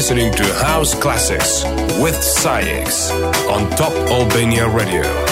Listening to House Classics with SAIX on Top Albania Radio.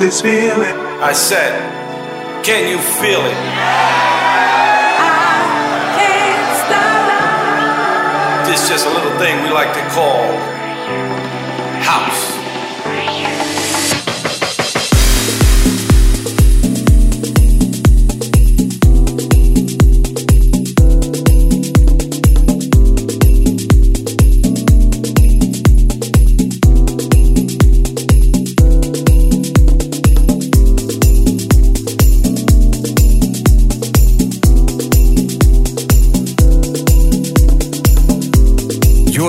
This feeling. I said, can you feel it? This is just a little thing we like to call house.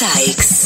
Sykes.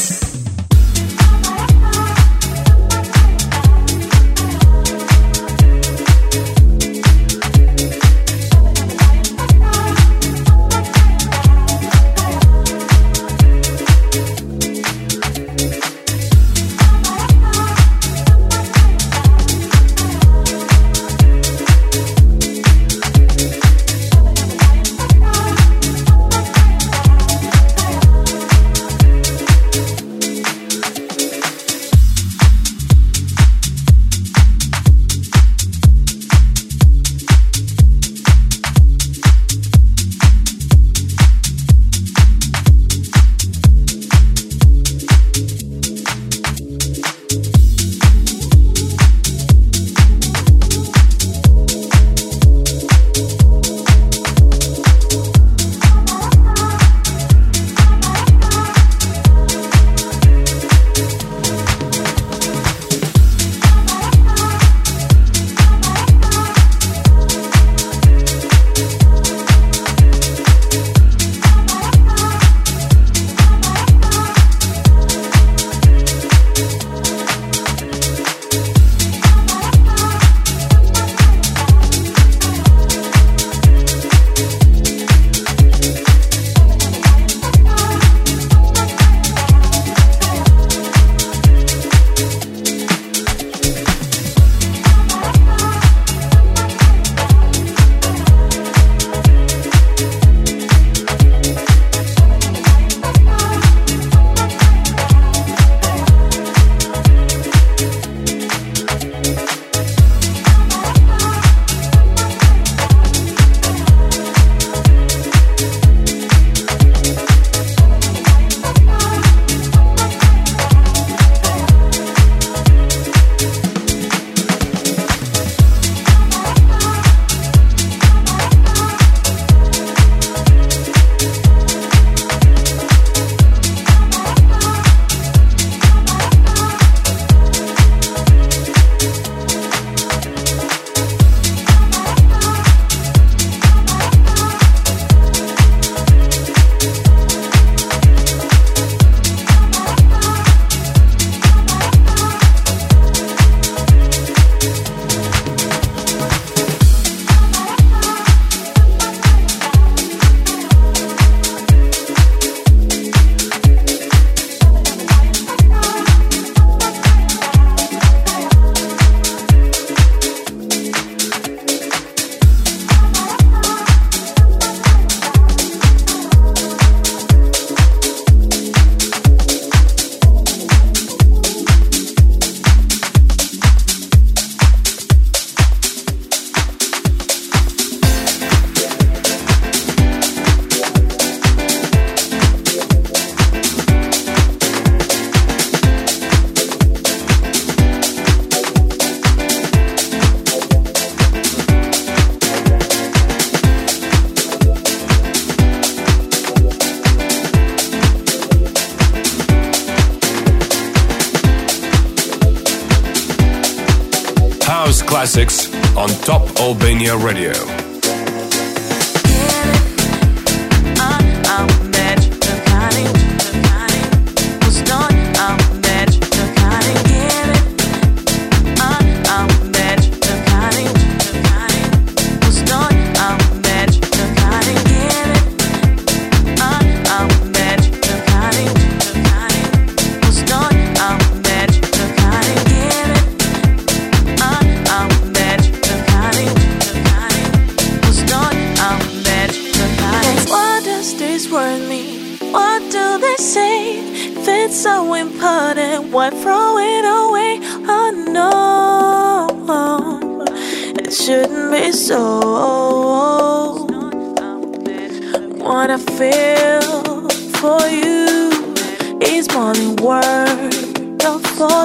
Radio.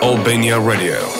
Albania Radio.